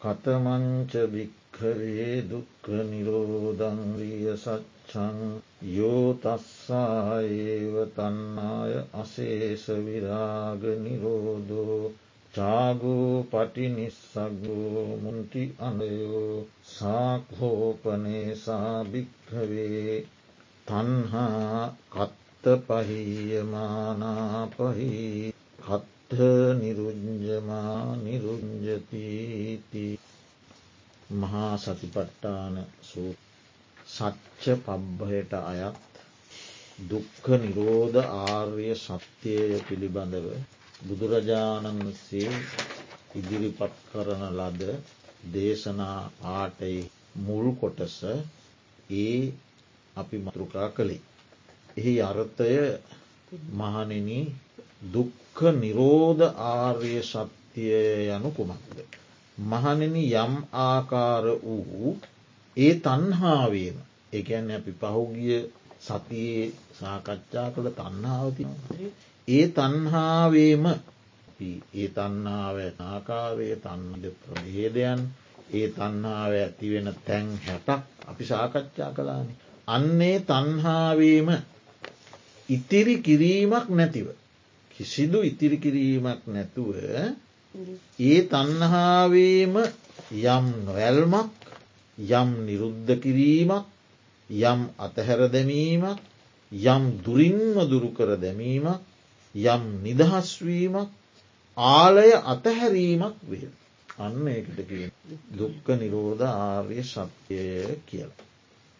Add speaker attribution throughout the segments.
Speaker 1: කතමංච භික්හවේ දුක්ක නිරෝධංරිය සච්චන් යෝතස්සාඒව තන්නාය අසේෂ විරාග නිරෝධෝ චාගෝ පටිනිස්සගෝ මුන්ති අඳයෝ සාක්හෝපනේසා භික්හවේ තන්හා කත්ත පහියමානාපහි කත්ත නිරුංජමා නිරුංජතීති මහා සතිපට්ටාන සූ සච්ච පබ්බහයට අයත් දුක්ඛ නිරෝධ ආර්ය සත්‍යය පිළිබඳව බුදුරජාණන් වසේ ඉදිරිපත් කරන ලද දේශනා ආටයි මුල් කොටස ඒ අපි මතෘකා කළේ. එහි අර්ථය මහනෙන දුක්ඛ නිරෝධ ආර්ය සත්‍යය යනු කුමක්ද. මහනෙන යම් ආකාර වූ ඒ තන්හාවේම එකැන්න අපි පහුගිය සතියේ සාකච්ඡා කළ තන්නාවති ඒ තන්හාවේම ඒ තන්නාව ආකාරය තන්නද ප්‍රභේදයන් ඒ තන්හාාව ඇතිවෙන තැන් හැටක් අපි සාකච්ඡා කලාන. අන්නේ තන්හාවීම ඉතිරි කිරීමක් නැතිව. කිසිදු ඉතිරි කිරීමක් නැතුව ඒ තන්හාවීම යම් නොවැල්මක් යම් නිරුද්ධ කිරීමක් යම් අතහැර දැමීමක් යම් දුරින්ම දුරුකර දැමීමක් යම් නිදහස්වීමක් ආලය අතහැරීමක් වේ. අන්න එකට කිය දුක්ක නිරෝධ ආර්ය සත්‍යය කියලා.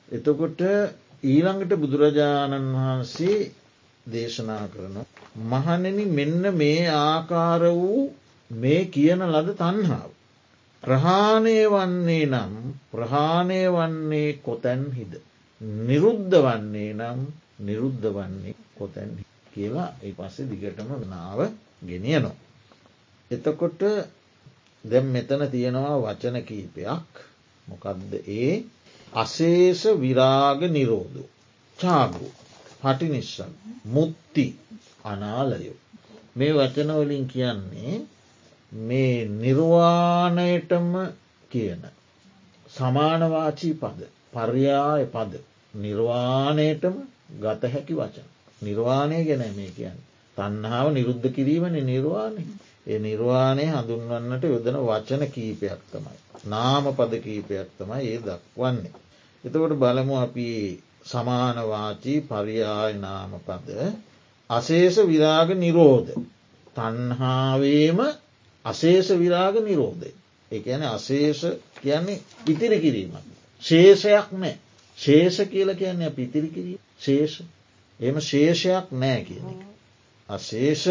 Speaker 1: එතකොට ඊළඟට බුදුරජාණන් වහන්සේ දේශනා කරන. මහනෙන මෙන්න මේ ආකාර වූ මේ කියන ලද තන්හාාව. ප්‍රහාණය වන්නේ නම් ප්‍රහාණය වන්නේ කොතැන් හිද. නිරුද්ධ වන්නේ නම් නිරුද්ධ වන්නේ කොතැන් කියලා ඒ පස්සේ දිගටම නාව ගෙනියනවා. එතකොට දැම් මෙතන තියෙනවා වචන කීපයක් මොකක්ද ඒ අසේෂ විරාග නිරෝධ චාගු පටිනිශ්සන් මුත්ති අනාලයෝ. මේ වචනවලින් කියන්නේ මේ නිර්වාණයටම කියන සමානවාචී පද පර්යාය පද නිර්වාණයටම ගත හැකි වචන. නිර්වාණය ගැන මේ කියන්න. තන්නාව නිරුද්ධ කිරීමන නිර්වාණය. ඒ නිර්වාණය හඳුන්වන්නට යොදන වචන කීපයක් තමයි. නාම පද කීපයක් තමයි ඒ දක්වන්නේ. එතකොට බලමු අපි සමානවාචී පරියාය නාම පද අසේෂ විරාග නිරෝධ. තන්හාවේම අසේෂ විරාග නිරෝධය. එකන අසේෂ කියන්නේ ඉතිරි කිරීමක්. ශේෂයක් නෑ. ශේෂ කියල කියන්නේ පිතිරි කිරීම ශේෂ එම ශේෂයක් නෑ කියන එක. අශේෂ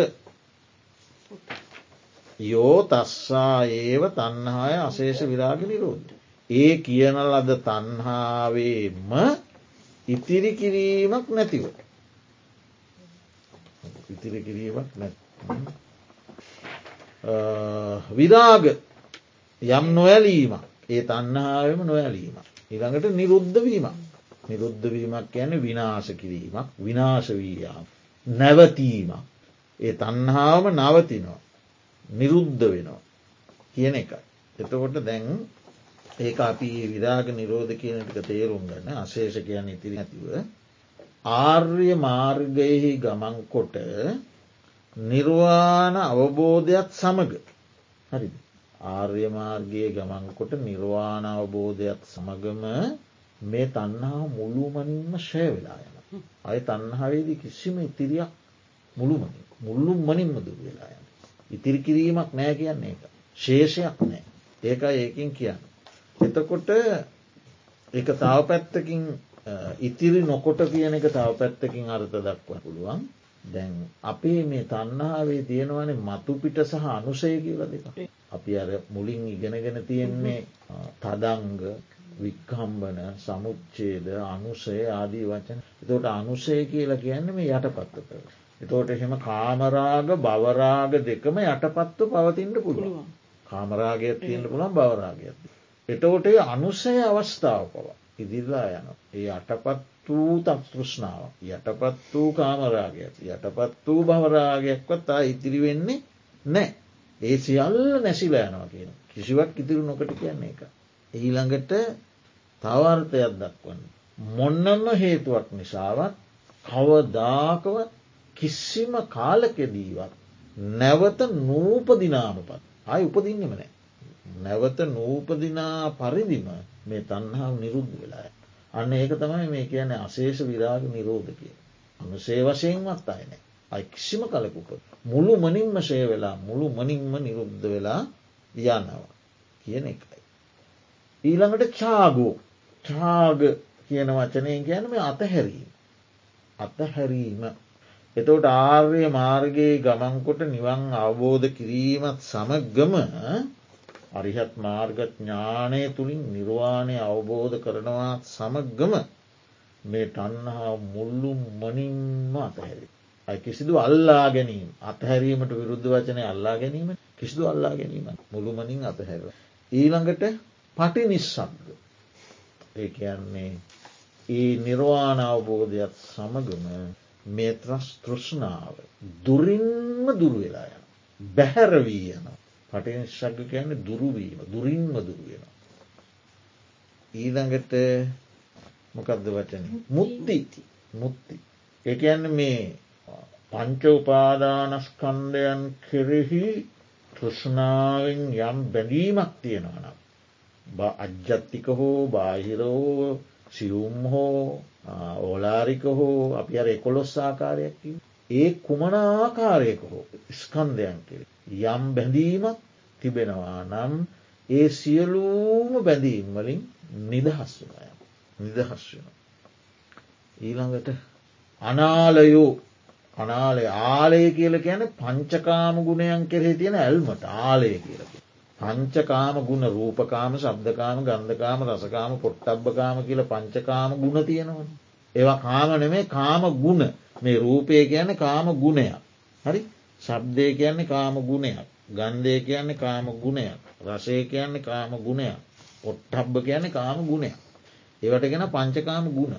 Speaker 1: යෝ තස්සා ඒව තන්හාය අශේෂ විරාග නිරෝධ. ඒ කියන ලද තන්හාවේම ඉතිරි කිරීමක් නැතිව. ඉතිරි කිරීමක් නැ. විරාග යම් නොයලීම ඒ තන්නහාවම නොයලීම. ඉළඟට නිරුද්ධ වීමක්. නිරුද්ධ වීමක් යන විනාශ කිරීමක් විනාශ වීයාම. නැවතීමක්. ඒ තන්හාාවම නවතිනවා. නිරුද්ධ වෙනවා. කියන එකයි. එතකොට දැන් ඒ අපි විරාග නිරෝධ කියනටික තේරුම් ගන්න අශේෂ කියන්න ඉතිරි ඇතිව. ආර්ය මාර්ගයෙහි ගමන්කොට නිර්වාණ අවබෝධයක් සමඟ හරි ආර්ය මාර්ගයේ ගමන්කොට නිර්වාණ අවබෝධයක් සමගම මේ තන්හා මුළුමනින්ම ශය වෙලා යන. අය තන්නහාවේදී කිසිම ඉතිරියක් මුළුමනි මුල්ලුම් මනින්ම දුර වෙලා යන. ඉතිරි කිරීමක් නෑ කියන්නේ එක. ශේෂයක් නෑ. ඒකයි ඒකින් කියන්න. එතකොට එක තාව පැත්තකින් ඉතිරි නොකොට කියන එක තව පැත්තකින් අර්ථ දක්ව පුළුවන් දැන් අපේ මේ තන්නාවේ තියෙනවනේ මතු පිට සහ අනුසය කියල දෙක. අපි අර මුලින් ඉගෙනගෙන තියෙන්නේ තදංග වික්කම්බන සමුච්චේද අනුසය ආදී වචන එතෝට අනුසය කියලා කියන්න මේ යටපත්ත කර. එතෝට එහෙම කාමරාග බවරාග දෙකම යටපත්ව පවතින්ට පුළුවන්. කාමරාගයක් තියෙන්ට පුළන් බවරාගයක්. එතෝට අනුසය අවස්ථාව පවා ඉදිරලා යන. ඒ අටපත් වූ තක් තෘෂ්ණාව යටපත් වූ කාමරාගයක් යටපත් වූ භවරාගයක්වත් තා ඉතිරි වෙන්නේ නෑ. ඒ සියල්ල නැසිලා යනවා කියන කිසිවක් ඉතිරු නොකට කියන්නේ එක. ඊළඟට තවර්ථයක් දක්වන්න. මොන්නම හේතුවක් නිසාවත් කවදාකවත් කිසිම කාලකෙදීවත් නැවත නූපදිනාමපත් අයි උපදින්නම නෑ. නැවත නූපදිනා පරිදිම මේ තන්හාව නිරුද්ධ වෙලාය. අන්න ඒක තමයි මේ කියන අශේෂ විරාග නිරෝධ කිය. අනුසේ වශයෙන්වත් අයනෑ. අයි කිසිම කලකුප. මුළු මනින්ම ශය වෙලා මුළු මනින්ම නිරුද්ධ වෙලා යනවා කියන එකයි. ඊළඟට චාගෝ චාග කියන වචනය ගැන මේ අතහැරීම. අතහැරීම එතවට ආර්ය මාර්ගයේ ගමන්කොට නිවන් අවබෝධ කිරීමත් සමගම අරිහත් මාර්ග ඥානය තුළින් නිර්වාණය අවබෝධ කරනවාත් සමගම මේ තන්නහා මුල්ලු මනින්ම අතහැරි. අයි කිසිදු අල්ලා ගැනීම අතහැරීමට විරුද්ධ වචනය අල්ලා ගැනීම කිසිදු අල්ලා ගැනීම මුළුමනින් අතහැර. ඊළඟට පටි නිස්සක්ද. ඒ කියන්නේ ඒ නිර්වාණ අවබෝධයක් සමගම මේ ත්‍රස් තෘෂ්ණාව දුරින්ම දුරුවෙලා යන. බැහැරවී යන පටිනිශ්ශක්ග කියන්නේ දුරුවීම දුරින්ම දුරුවෙන. ඊළඟට මොකක්ද වචන මුත්ති මුත්ති. එකන්න මේ පංච උපාදානස්කන්ඩයන් කෙරෙහි තෘෂ්ණාවෙන් යම් බැඳීමක් තියෙනවනම්. අජ්ජත්තික හෝ බාහිරෝ සියුම් හෝ ඕලාරික හෝ අපි අර එකොළොස් ආකාරයක් ඒ කුමන ආකාරයක හෝ ස්කන්දයන් කෙරේ. යම් බැඳීමක් තිබෙනවා නම් ඒ සියලූම බැඳීම් වලින් නිදහස් වනය නිදහස් වෙන. ඊළඟට අනාලයෝ අනාලය ආලය කියල කියන පංචකාම ගුණයන් කෙරෙහි තියෙන ඇල්මට ආලය කියලක. පංචකාම ගුණ රූපකාම ශබ්දකාම ගන්ධකාම රසකාම පොට්ටබ්බකාම කියල පංචකාම ගුණ තියෙනවන. ඒවා කාම නෙමේ කාම ගුණ මේ රූපය කියන කාම ගුණයක්. හරි ශබ්දය කියන්නේ කාම ගුණයක්. ගන්ධය කියන්නේ කාම ගුණයක්. රසය කියන්නේ කාම ගුණයක්. ඔට්ටබ්බ කියන්නේ කාම ගුණයක්. ඒවට ගෙන පංචකාම ගුණ.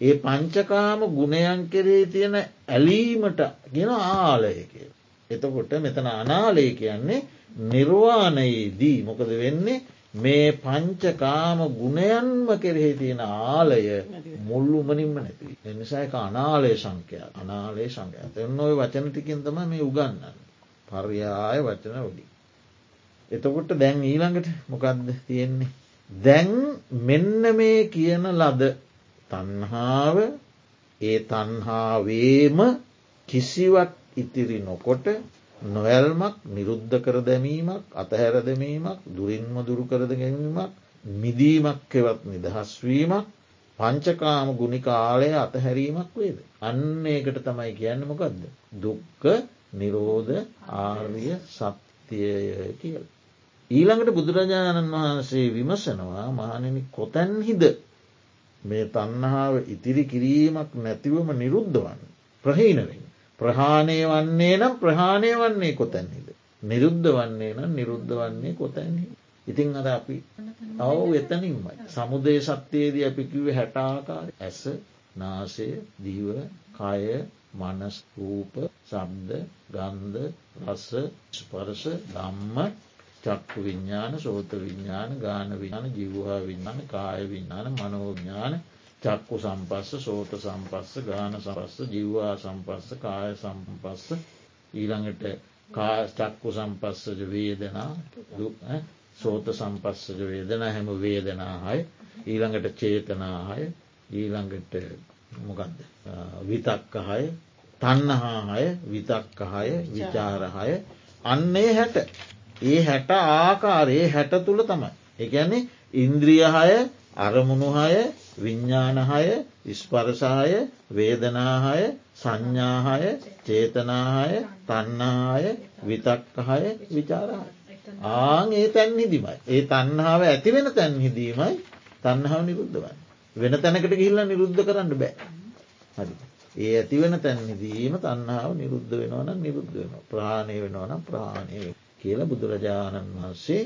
Speaker 1: ඒ පංචකාම ගුණයන් කෙරේ තියෙන ඇලීමට ගෙන ආලය කිය. එතකොට මෙතන අනාලය කියන්නේ නිර්වාණයේදී මොකද වෙන්නේ මේ පංචකාම ගුණයන්ම කෙරෙහි තියෙන ආලය මුල්ලුමනින්ම නැති. එනිසා එක අනාලය සංඛ්‍ය අනාලේ සංඛ්‍ය එන්න ඔය වචනටිකින් තම මේ උගන්නන්න. පර්යාය වචන වඩි. එතකොට දැන් ඊළඟට මොකක්ද තියෙන්නේ. දැන් මෙන්න මේ කියන ලද තන්හාාව ඒ තන්හාාවේම කිසිවත් ඉතිරි නොකොට නොවැල්මක් නිරුද්ධ කර දැමීමක් අතහැර දැමීමක් දුරින්ම දුරු කරද ගැනීමක් මිදීමක් එවත් නිදහස්වීමක් පංචකාම ගුණි කාලය අතහැරීමක් වේද. අන්න ඒකට තමයි කියන්න මොකක්ද. දුක්ක නිරෝධ ආර්ය සත්‍යය කියල. ඊළඟට බුදුරජාණන් වහන්සේ විමසනවා මහනෙනි කොතැන්හිද මේ තන්නහාාව ඉතිරි කිරීමක් නැතිවම නිරුද්ධ වන්න. ප්‍රහීනවෙන්. ප්‍රහාණය වන්නේ නම් ප්‍රහාණය වන්නේ කොතැන්හිද. නිරුද්ධ වන්නේ නම් නිරුද්ධ වන්නේ කොතැන්හි. ඉතිං අද අපි ඔව එතනින්මයි. සමුදය සත්‍යයේදී අපි කිව හැටාකාර ඇස නාසය දීව කය මනස් රූප සබ්ද ගන්ධ රස ස්පරස දම්ම චක්කු විඤ්ඥාන සෝත විඤ්ඥාන ගාන විඥාන ජිවහා විඥාන කාය විඥාන මනෝඥාන චක්කු සම්පස්ස සෝත සම්පස්ස ගාන සපස්ස ජිව්වා සම්පස්ස කාය සම්පස්ස. ඊළඟට චක්කු සම්පස්සජ වේදනා සෝත සම්පස්සජ වේදන හැම වේදනාහය. ඊළඟට චේතනාහය. ඊළඟට මොකක්ද විතක්කහය. තන්නහාහය විතක්කහය විචාරහය. අන්නේ හැට. ඒ හැට ආකාරයේ හැට තුළ තමයි. එකන්නේ ඉන්ද්‍රියහය අරමුණුහය විඤ්ඥානහය ස්පරසාය වේදනාහය සංඥාහය චේතනාහය තන්නාය විතක්කහය විචාරහය. ආං ඒ තැන් හිදිමයි. ඒ තන්නාව ඇතිවෙන තැන් හිදීමයි තන්නාව නිරුද්ධ වන්න. වෙන තැනකට ගිහිල්ල නිරුද්ධ කරන්න බෑ. හරි. ඒ ඇතිවෙන තැන්හිදීම තන්නාව නිරුද්ධ වෙනවන නිරුද්ධ වෙන ප්‍රාණය වෙනවනම් ප්‍රාණය කියල බුදුරජාණන් වහන්සේ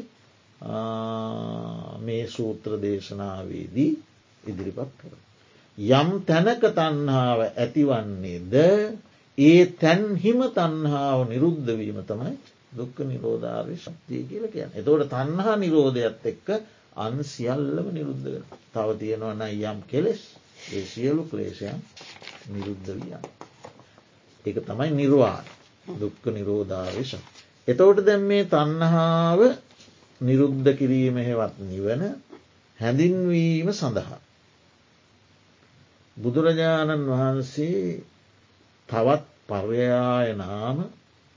Speaker 1: මේ සූත්‍ර දේශනාවේදී ඉදිරිපත් කර. යම් තැනක තන්හාාව ඇතිවන්නේ ද ඒ තැන් හිම තන්හාාව නිරුද්ධවීම තමයි දුක්ක නිරෝධාර්ය ශක්තිය කියල කියන. එතවට තන්හා නිරෝධයත් එක්ක අන් සියල්ලම නිරුද්ධ තව තියෙනවන යම් කෙලෙස් ඒ සියලු ක්ලේෂයන් නිරුද්ධ වියන්. එක තමයි නිර්වාණ දුක්ක නිරෝධාර්ය ශක්ති. එතවට දැම් මේ තන්නහාාව නිරුද්ධ කිරීම හෙවත් නිවන හැඳින්වීම සඳහා. බුදුරජාණන් වහන්සේ තවත් පර්යායනාම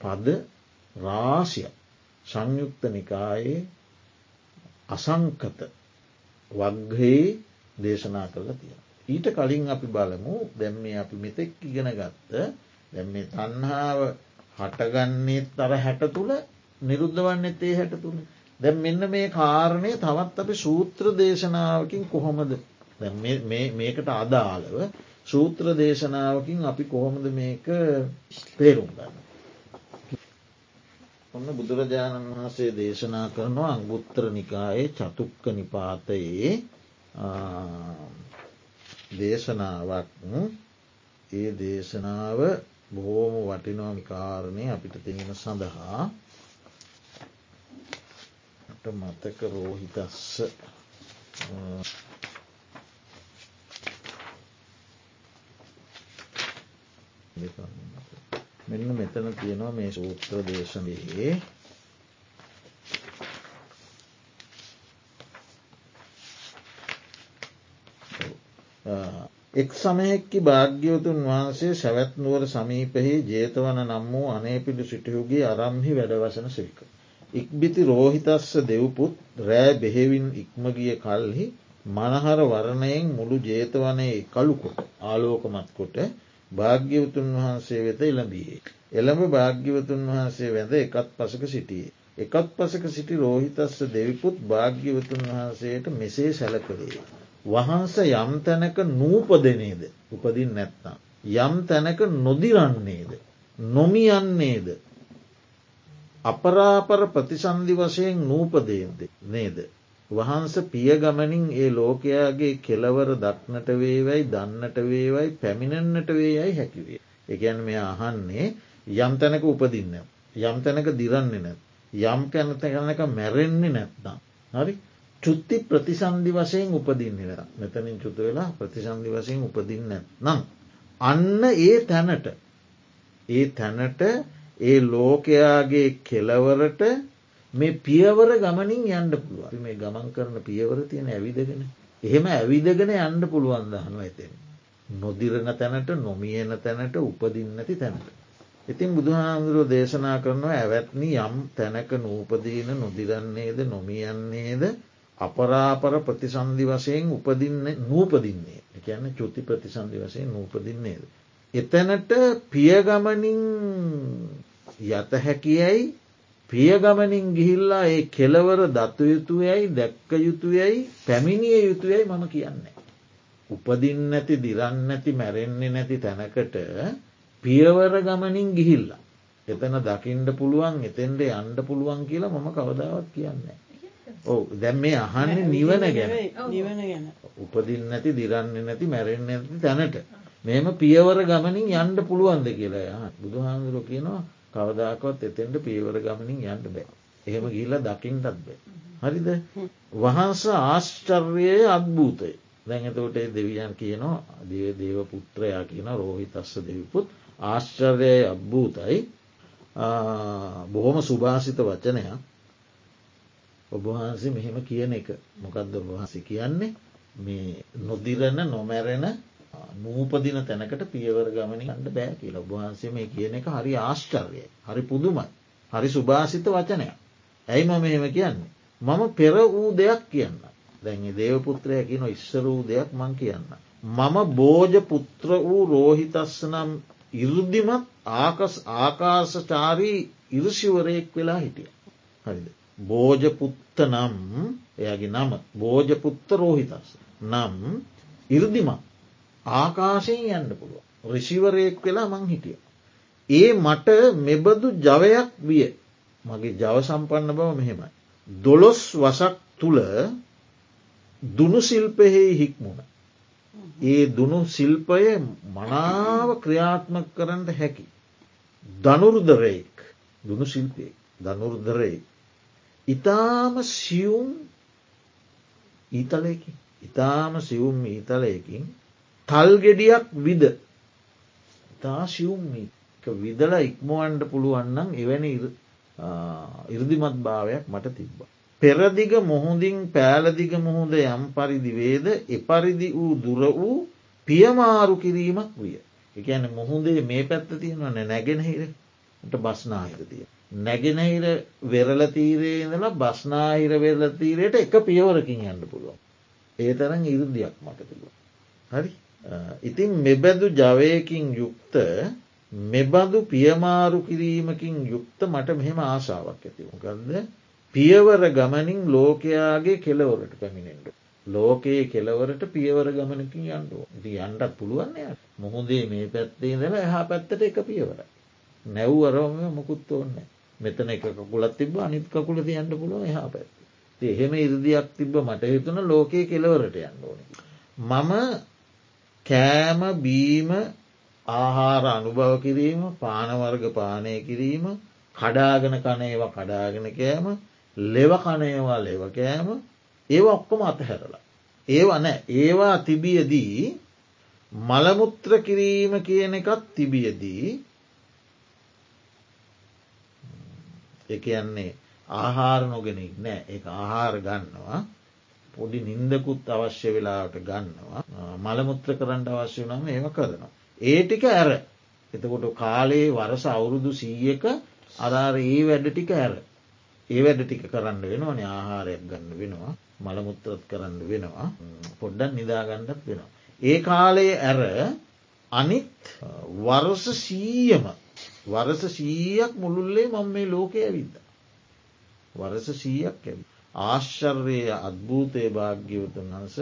Speaker 1: පද රාශිය සංයුක්ත නිකායේ අසංකත වග්හයේ දේශනා කරලා තියෙන. ඊට කලින් අපි බලමු දැම් මේ අපි මෙතෙක් ඉගෙන ගත්ත දැම් මේ තන්හාාව හටගන්නේ තර හැට තුළ නිරුද්ධ වන්නෙත් ඒ හැට තුළ දැ මෙන්න මේ කාරණය තවත් අපි සූත්‍ර දේශනාවකින් කොහොමද මේකට අදාළව සූත්‍ර දේශනාවකින් අපි කොහොමද මේක තේරුම් ගන්න. ඔන්න බුදුරජාණන් වහන්සේ දේශනා කරනවා අංගුත්තර නිකායේ චතුක්ක නිපාතයේ දේශනාවක් ඒ දේශනාව බොහෝම වටිනෝමිකාරණය අපිට තියෙන සඳහා මතක රෝහිතස්ස මෙන්න මෙතන තියෙනවා මේ සූත්‍ර දේශනයේ එක් සමයෙක්කි භාග්‍යවතුන් වහන්සේ සැවැත්නුවර සමීපහි ජේතවන නම් වූ අනේපිඩු සිටියුගේ අරම්හි වැඩවසන සේක. ඉක්බිති රෝහිතස්ස දෙව්පුත් රෑ බෙහෙවින් ඉක්මගිය කල්හි මනහර වරණයෙන් මුළු ජේතවනයේ කළුකොට ආලෝකමත් කොට භාග්‍යවතුන් වහන්සේ වෙත එළඹියේ. එළඹ භාග්‍යවතුන් වහන්සේ වැඳ එකත් පසක සිටියේ. එකත් පසක සිටි රෝහිතස්ස දෙවිපුත් භාග්‍යවතුන් වහන්සේට මෙසේ සැලකවේ. වහන්ස යම් තැනක නූපදනේද උපදින් නැත්නම්. යම් තැනක නොදිරන්නේද. නොමියන්නේද. අපරාපර ප්‍රතිසන්ධි වශයෙන් නූපදේද නේද. වහන්ස පියගමනින් ඒ ලෝකයාගේ කෙලවර දක්නට වේවයි දන්නට වේවයි පැමිණෙන්න්නට වේයයි හැකිවේ. එකැන් මෙ අහන්නේ යම් තැනක උපදින්න. යම් තැනක දිරන්නේ නැත්. යම් කැනත කැනක මැරෙන්නේ නැත්නම්. හරි චුත්ති ප්‍රතිසන්ධි වශයෙන් උපදින්නේ වෙන මෙතනින් චුත වෙලා ප්‍රතිසන්ධි වශයෙන් උපදින්න නම්. අන්න ඒ තැනට ඒ තැනට ඒ ලෝකයාගේ කෙලවරට මේ පියවර ගමනින් යන්න පුළුව මේ ගමන් කරන පියවර තියෙන ඇවිදගෙන එහෙම ඇවිදගෙන යන්න පුළුවන් දහනු ඇතෙන්. නොදිරණ තැනට නොමියන තැනට උපදින්නති තැනට. ඉතින් බුදුහාමුදුරුව දේශනා කරනවා ඇවැත්නි යම් තැනක නූපදීන නොදිරන්නේද නොමියන්නේද අපරාපර ප්‍රතිසන්ධි වශයෙන් උපදින්න නූපදින්නේ එකන්න චුති ප්‍රතිසන්ධි වශයෙන් නූපදින්නේද. එතැනට පියගමනින් යත හැකියයි පියගමනින් ගිහිල්ලා ඒ කෙලවර දත්තු යුතුයයි දැක්ක යුතුයයි පැමිණිය යුතුයයි මම කියන්නේ. උපදින් නැති දිරන්න ඇති මැරෙන්නේ නැති තැනකට පියවර ගමනින් ගිහිල්ලා. එතන දකිින්ඩ පුළුවන් එතෙන්ට අන්ඩ පුළුවන් කියලා මම කවදාවත් කියන්නේ. ඕ දැම් මේ අහන්න නිවන ගැන නිවන ගැන උපදින් නැති දිරන්න නැති මැරෙන්න්න ඇති තැනට. මෙම පියවර ගමනින් යන්ඩ පුළුවන්ද කියලා බුදු හාමුදුරුව කියනවා කවදාකවත් එතෙන්ට පියවර ගමනින් යන්න බෑ. එහෙම ගිල්ල දකිින්ටත් බෑ. හරිද? වහන්ස ආශ්චර්යය අත්භූතය දැන් එතකොට දෙවියන් කියනවා දේව පුත්‍රයා කියන රෝහිතස්ස දෙවිපුත් ආශ්චර්යය අත්භූතයි බොහොම සුභාසිත වචනයක්. ඔබවහන්සේ මෙහෙම කියන එක. මොකක්ද ඔබවහන්සේ කියන්නේ? මේ නොදිරණ නොමැරෙන නූපදින තැනකට පියවර ගමනි අන්න බෑ කියලා. ඔබහන්සේ මේ කියන එක හරි ආශ්චර්යය. හරි පුදුමයි. හරි සුභාසිත වචනයක්. ඇයි මම මෙහෙම කියන්නේ? මම පෙර වූ දෙයක් කියන්න. දැන් දේවපුත්‍රය කියන ඉස්සර වූ දෙයක් මං කියන්න. මම බෝජ පුත්‍ර වූ රෝහිතස්ස නම් ඉරුද්ධිමත් ආකස් ආකාශචාරී ඉරුෂිවරයෙක් වෙලා හිටිය. හරිද? බෝජපුත්ත නම් එයාගේ නම බෝජපුත්ත රෝහිතස් නම් ඉරදිමත් ආකාශයෙන් යන්න පුළුව රිෂිවරයෙක් වෙලා මං හිටිය. ඒ මට මෙබදු ජවයක් විය මගේ ජව සම්පන්න බව මෙහෙමයි. දොළොස් වසක් තුළ දුනු සිල්පයෙහි හික්මුණ. ඒ දුනු සිල්පය මනාව ක්‍රියාත්මක කරන්න හැකි. දනුරුදරයෙක් දුනු ශිල්පයෙක් දනුර්ධරේ ඉතාම සියුම් ඊතලයකින් ඉතාම සියුම් ඊතලයකින් තල් ගෙඩියක් විද ඉතා සියුම් විදල ඉක්මුවන්ඩ පුළුවන්නම් එවැනි ඉරදිමත් භාවයක් මට තිබ්බ. පෙරදිග මුහුදින් පෑලදිග මුහුද යම් පරිදි වේද එපරිදි වූ දුර වූ පියමාරු කිරීමක් විය. එකන මුහුදේ මේ පැත්ත තියෙනවන නැගෙනහිරට බස්නාහිර තිය. නැගෙනහිර වෙරල තීරේ ඉඳලා බස්නාහිර වෙරල තීරයට එක පියවරකින් යන්න පුළුවන්. ඒ තරන් ඉරුදියක් මට පුළුව. හරි ඉතින් මෙබැදු ජවයකින් යුක්ත මෙබඳු පියමාරු කිරීමකින් යුක්ත මට මෙහෙම ආශාවක් ඇතිවකක්ද පියවර ගමනින් ලෝකයාගේ කෙලවරට පැමිණෙන්ට. ලෝකයේ කෙලවරට පියවර ගමනකින් යන්ඩුව ති අන්ඩත් පුළුවන්ය මුහුදේ මේ පැත්තේ දල එහා පැත්තට එක පියවර. නැව් අරම මොකුත් ඕන්න මෙතන එක කකුලත් තිබ අනිත් කකුල තියන්න පුළුව එහා පැත්. එහෙම ඉරදියක් තිබ්බ මට හිතුන ලෝකයේ කෙලවරට යන්න ඕන. මම කෑම බීම ආහාර අනුභව කිරීම පානවර්ග පානය කිරීම කඩාගෙන කනේවා කඩාගෙන කෑම ලෙව කනේවා ලෙව කෑම ඒ ඔක්කොම අතහැරලා. ඒවා නෑ. ඒවා තිබියදී මළමුත්‍ර කිරීම කියන එකත් තිබියදී එකයන්නේ ආහාර නොගෙනෙක් නෑ. ඒ ආහාර ගන්නවා. පොඩි නින්දකුත් අවශ්‍ය වෙලාට ගන්නවා මළමුත්‍ර කරන්න අවශ්‍ය වනම ඒම කරනවා. ඒ ටික ඇර එතකොට කාලේ වරස අවුරුදු සීයක අදාර ඒ වැඩ ටික ඇර ඒ වැඩ ටික කරන්න වෙනවා ආහාරයක් ගන්න වෙනවා මළමුත්‍රත් කරන්න වෙනවා පොඩ්ඩක් නිදාගන්නත් වෙනවා. ඒ කාලයේ ඇර අනිත් වරස සීයම වරස සීයක් මුළුල්ලේ මං මේ ලෝකය ඇවිද්ද. වරස සීයක් ඇවි. ආශ්චර්යය අත්භූතය භාග්‍යවතුන් වන්ස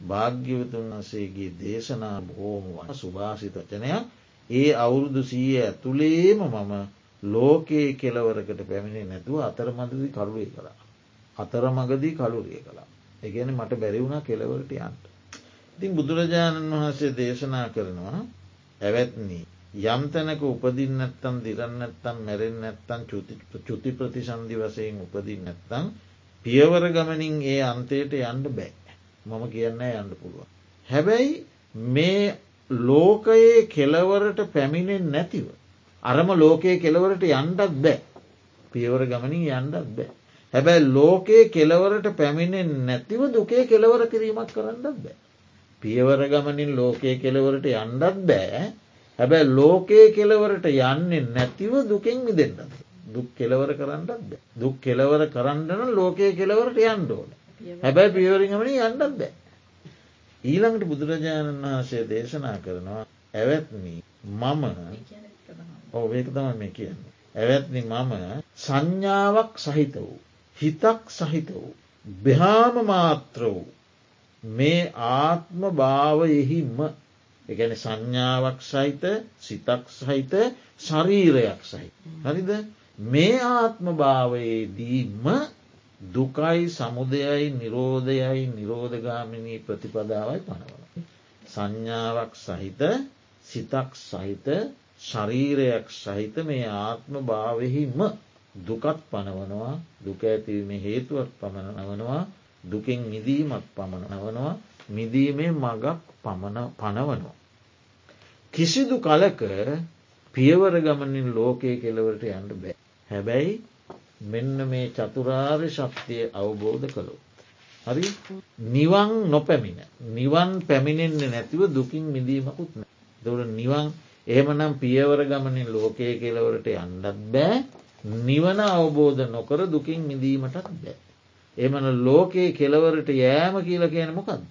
Speaker 1: භාග්‍යවතුන් වන්සේගේ දේශනා බොහෝම වන සුභාසිතචනයක් ඒ අවුරුදු සීය ඇතුළේම මම ලෝකයේ කෙලවරකට පැමිණි නැතුව අතරමදදි කරුවේ කළා. අතරමගදී කලුරිය කළා. එකන මට බැරිවුණ කෙලවරට යන්ට. ඉතින් බුදුරජාණන් වහන්සේ දේශනා කරනවා ඇවැත්නී. යම් තැනක උපදින් නැත්තම් දිරන්න නැත්තම් මැරෙන් නැත්තන් චුති ප්‍රතිසන්ධි වසයෙන් උපදින් නැත්තං පියවර ගමනින් ඒ අන්තයට යන්න බෑ. මම කියන්න යන්න පුළුවන්. හැබැයි මේ ලෝකයේ කෙලවරට පැමිණෙන් නැතිව. අරම ලෝකයේ කෙලවරට යන්ඩත් බෑ. පියවර ගමනින් යන්ඩත් බෑ. හැබැයි ලෝකයේ කෙලවරට පැමිණෙන් නැතිව දුකේ කෙලවර කිරීමක් කරන්නත් බෑ. පියවර ගමනින් ලෝකයේ කෙලවරට යන්නත් බෑ හැබැයි ලෝකයේ කෙලවරට යන්නේ නැතිව දුකෙන් මිදෙන්න්න. දුක් කෙලවර කරන්නත් බෑ. දුක් කෙලවර කරන්නන ලෝකයේ කෙලවරට යන්න ඕන. හැබැයි පියවරිගමන යන්නත් බෑ. ඊළඟට බුදුරජාණන් වහන්සේ දේශනා කරනවා ඇවැත්නී මම ඕවේක තම මේ කියන්නේ. ඇවැත්නි මම සංඥාවක් සහිත වූ. හිතක් සහිත වූ. බ්‍යාම මාත්‍ර වූ. මේ ආත්ම භාවයෙහිම එකන සංඥාවක් සහිත සිතක් සහිත ශරීරයක් සහිත. හරිද මේ ආත්ම භාවයේදීම දුකයි සමුදයයි නිරෝධයයි නිරෝධගාමිනී ප්‍රතිපදාවයි පනවන. සංඥාවක් සහිත සිතක් සහිත ශරීරයක් සහිත මේ ආත්ම භාවෙහිම දුකත් පනවනවා දුක ඇතිවීම හේතුවත් පමණවනවා දුකෙන් මිදීමත් පමණවනවා මිදීමේ මගක් පමණ පනවනවා. කිසිදු කලක පියවර ගමනින් ලෝකය කෙලවරට යන්න බෑ. හැබැයි මෙන්න මේ චතුරාර්ය ශක්තිය අවබෝධ කළෝ. හරි නිවන් නොපැමිණ නිවන් පැමිණෙන්නේ නැතිව දුකින් මිදීමකුත් නෑ. දොට නිවන් එහෙමනම් පියවර ගමනින් ලෝකය කෙලවරට යන්නත් බෑ නිවන අවබෝධ නොකර දුකින් මිදීමටත් බෑ. එමන ලෝකයේ කෙලවරට යෑම කියල කියන මොකක්ද.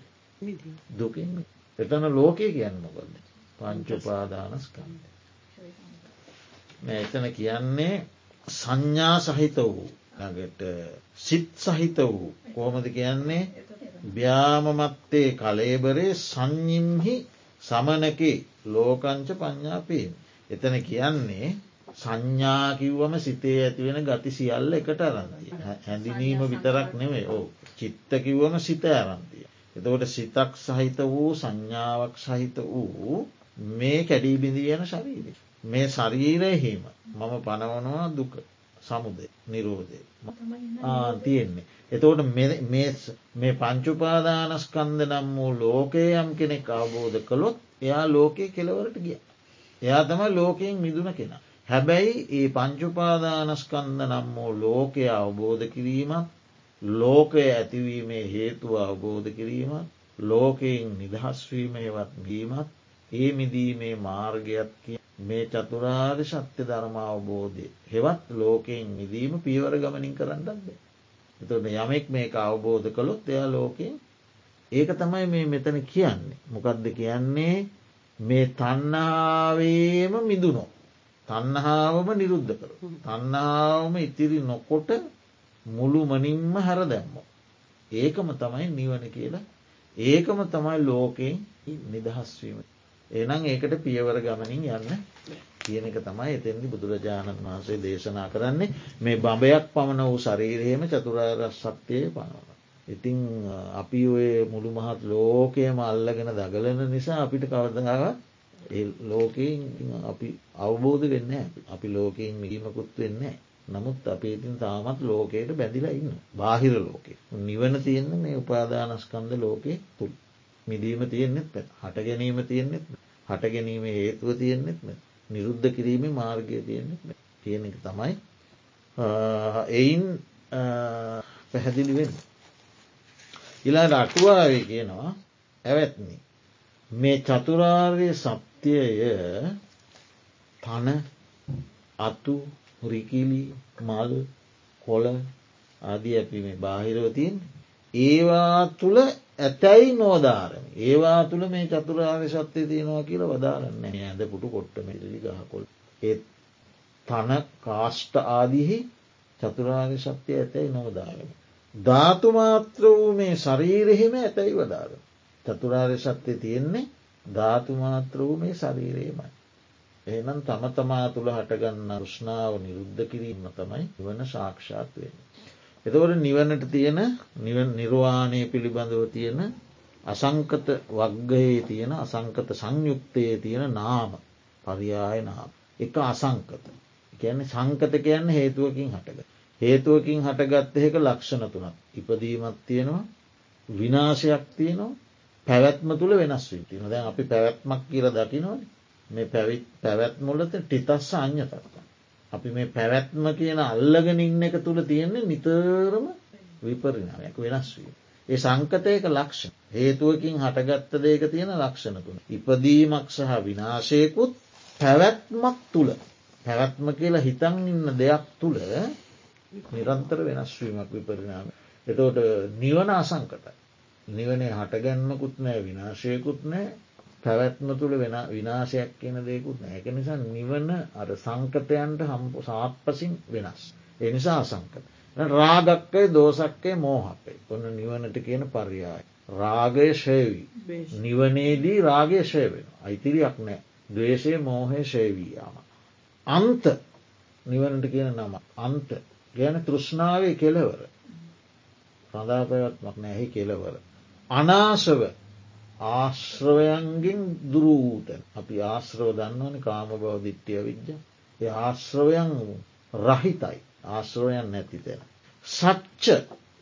Speaker 1: දුකින් එතන ලෝකය කියන්න මොකක්ද. පංචුපාදානස්කන්ද. එතන කියන්නේ සංඥා සහිත වූ ළඟට සිත් සහිත වූ කෝමද කියන්නේ ්‍යාමමත්තේ කලේබරේ සංඥිම්හි සමනකේ ලෝකංච පඤ්ඥාපීම. එතන කියන්නේ සංඥා කිව්වම සිතේ ඇතිවෙන ගති සියල්ල එකට අරන්තිය. හැඳිනීම විතරක් නෙවේ ඕ චිත්ත කිව්වම සිත ඇරන්තිය. එතකොට සිතක් සහිත වූ සංඥාවක් සහිත වූ මේ කැඩී බිඳියන ශරීරය. මේ ශරීරයහිම මම පනවනවා දුක සමුදේ නිරෝධය තියෙන්නේ. එතෝට මේ පංචුපාදානස්කන්ද නම් වූ ලෝකයේ යම් කෙනෙක් අවබෝධ කළොත් එයා ලෝකයේ කෙලවරට ගිය. එයා තමයි ලෝකයෙන් මිදුන කෙනා. හැබැයි ඒ පංචුපාදානස්කන්ද නම් වූ ලෝකය අවබෝධ කිරීමත් ලෝකය ඇතිවීමේ හේතුව අවබෝධ කිරීමත් ලෝකයෙන් නිදහස්වීම හෙවත් ගීමත් ඒ මිදීමේ මාර්ගයක් කිය මේ චතුරාර් ශත්‍ය ධර්මාවබෝධය හෙවත් ලෝකයෙන් මිදීම පියවර ගමනින් කරන්නත් බෑ. එතට යමෙක් මේක අවබෝධ කළොත් එයා ලෝකෙන් ඒක තමයි මේ මෙතන කියන්නේ. මොකක්ද කියන්නේ මේ තන්නාවේම මිදුනෝ. තන්නහාවම නිරුද්ධ කර. තන්නාවම ඉතිරි නොකොට මුළු මනින්ම හැර දැම්ම. ඒකම තමයි නිවන කියලා ඒකම තමයි ලෝකෙන් නිදහස්වීම. එනම් ඒකට පියවර ගමනින් යන්න කියන එක තමයි එතෙන්දි බුදුරජාණන් වහන්සේ දේශනා කරන්නේ. මේ බඹයක් පමණ වූ ශරීරයම චතුරාර සත්‍යය පනවන. ඉතිං අපි ඔය මුළු මහත් ලෝකයම අල්ලගෙන දගලන නිසා අපිට කවදදාව ලෝකයෙන් අපි අවබෝධ වෙන්න අපි ලෝකයෙන් මිගීමකුත් වෙන්න. නමුත් අපේ ඉතින් තාමත් ලෝකයට බැඳිලා ඉන්න බාහිර ලෝකේ. නිවන තියෙන්න මේ උපාදානස්කන්ද ලෝකයේ තුළ මිදීම තියෙන්නෙත් පැ හට ගැනීම තියෙන්නෙත් හට ගැනීම හේතුව තියෙන්නෙත් නිරුද්ධ කිරීමේ මාර්ගය තියෙන්නෙත් කියන එක තමයි එයින් පැහැදිලි වෙන්න. ඉලාට අටුවාවේ කියනවා ඇවැත්නි. මේ චතුරාර්ය සත්‍යය තන අතු රිකිලි මල් කොල ආදී අපි මේ බාහිරවතින් ඒවා තුළ ඇතැයි නෝදාරම ඒවා තුළ මේ චතුරාර්ය සත්‍යය තියෙනවා කියලා වදාරන්න ඇද පුටු කොට්ට මෙලි ගහකොල් ඒත් තන කාෂ්ට ආදිහි චතුරාර්ය සත්‍යය ඇතැයි නෝදාරම. ධාතුමාත්‍ර වූ මේ ශරීරෙහිම ඇතැයි වදාර. චතුරාර්ය සත්‍යය තියෙන්නේ ධාතුමාත්‍ර වූ මේ ශරීරයමයි. එහනම් තම තමා තුළ හටගන්න රුෂ්නාව නිරුද්ධ කිරීම තමයි වන ශාක්ෂාත් වෙන. එතවට නිවනට තියෙන නිර්වාණය පිළිබඳව තියෙන අසංකත වග්ගයේ තියෙන අසංකත සංයුක්තයේ තියෙන නාම පරියාය නාම. එක අසංකත. කියන්නේ සංකත කියන්න හේතුවකින් හටග. හේතුවකින් හටගත්තහෙක ලක්ෂණ තුනක්. ඉපදීමත් තියෙනවා විනාශයක් තියනවා පැවැත්ම තුළ වෙනස් වී තින දැන් අපි පැවැත්මක් කියර දකිනවන මේ පැවිත් පැවැත්මුලත ටිතස්ස අ්‍යතත්ත. අපි මේ පැවැත්ම කියන අල්ලගෙන ඉන්න එක තුළ තියෙන්නේ නිතරම විපරිනාමයක් වෙනස් වී. ඒ සංකතයක ලක්ෂණ හේතුවකින් හටගත්ත දේක තියෙන ලක්ෂණ තුන. ඉපදීමක් සහ විනාශයකුත් පැවැත්මක් තුළ පැවැත්ම කියලා හිතන් ඉන්න දෙයක් තුළ නිරන්තර වෙනස්වීමක් විපරිනාම. එතෝට නිවන අසංකතයි. නිවනේ හටගැන්මකුත් නෑ විනාශයකුත් නෑ පැවැත්ම තුළ වෙන විනාශයක් කියන දෙකුත් නෑක නිසා නිවන අර සංකතයන්ට හම්පු සාත්පසින් වෙනස්. එනිසා අසංකත. රාගක්කය දෝසක්කය මෝහක්කයි ඔන්න නිවනට කියන පර්යාය. රාගය ශයවී. නිවනේදී රාගය ශය වෙන. අයිතිරියක් නෑ දවේශය මෝහය ශයවීයාම. අන්ත නිවනට කියන නම අන්ත ගැන තෘෂ්ණාවේ කෙලවර. සඳා පැවත්මක් නැහි කෙලවර. අනාශව ආශ්‍රවයන්ගෙන් දුරූතැන් අපි ආශ්‍රව දන්නවන කාම බව දිට්ටිය විද්‍ය ඒ ආශ්‍රවයන් රහිතයි. ආශ්‍රවයන් නැති තැන. සච්ච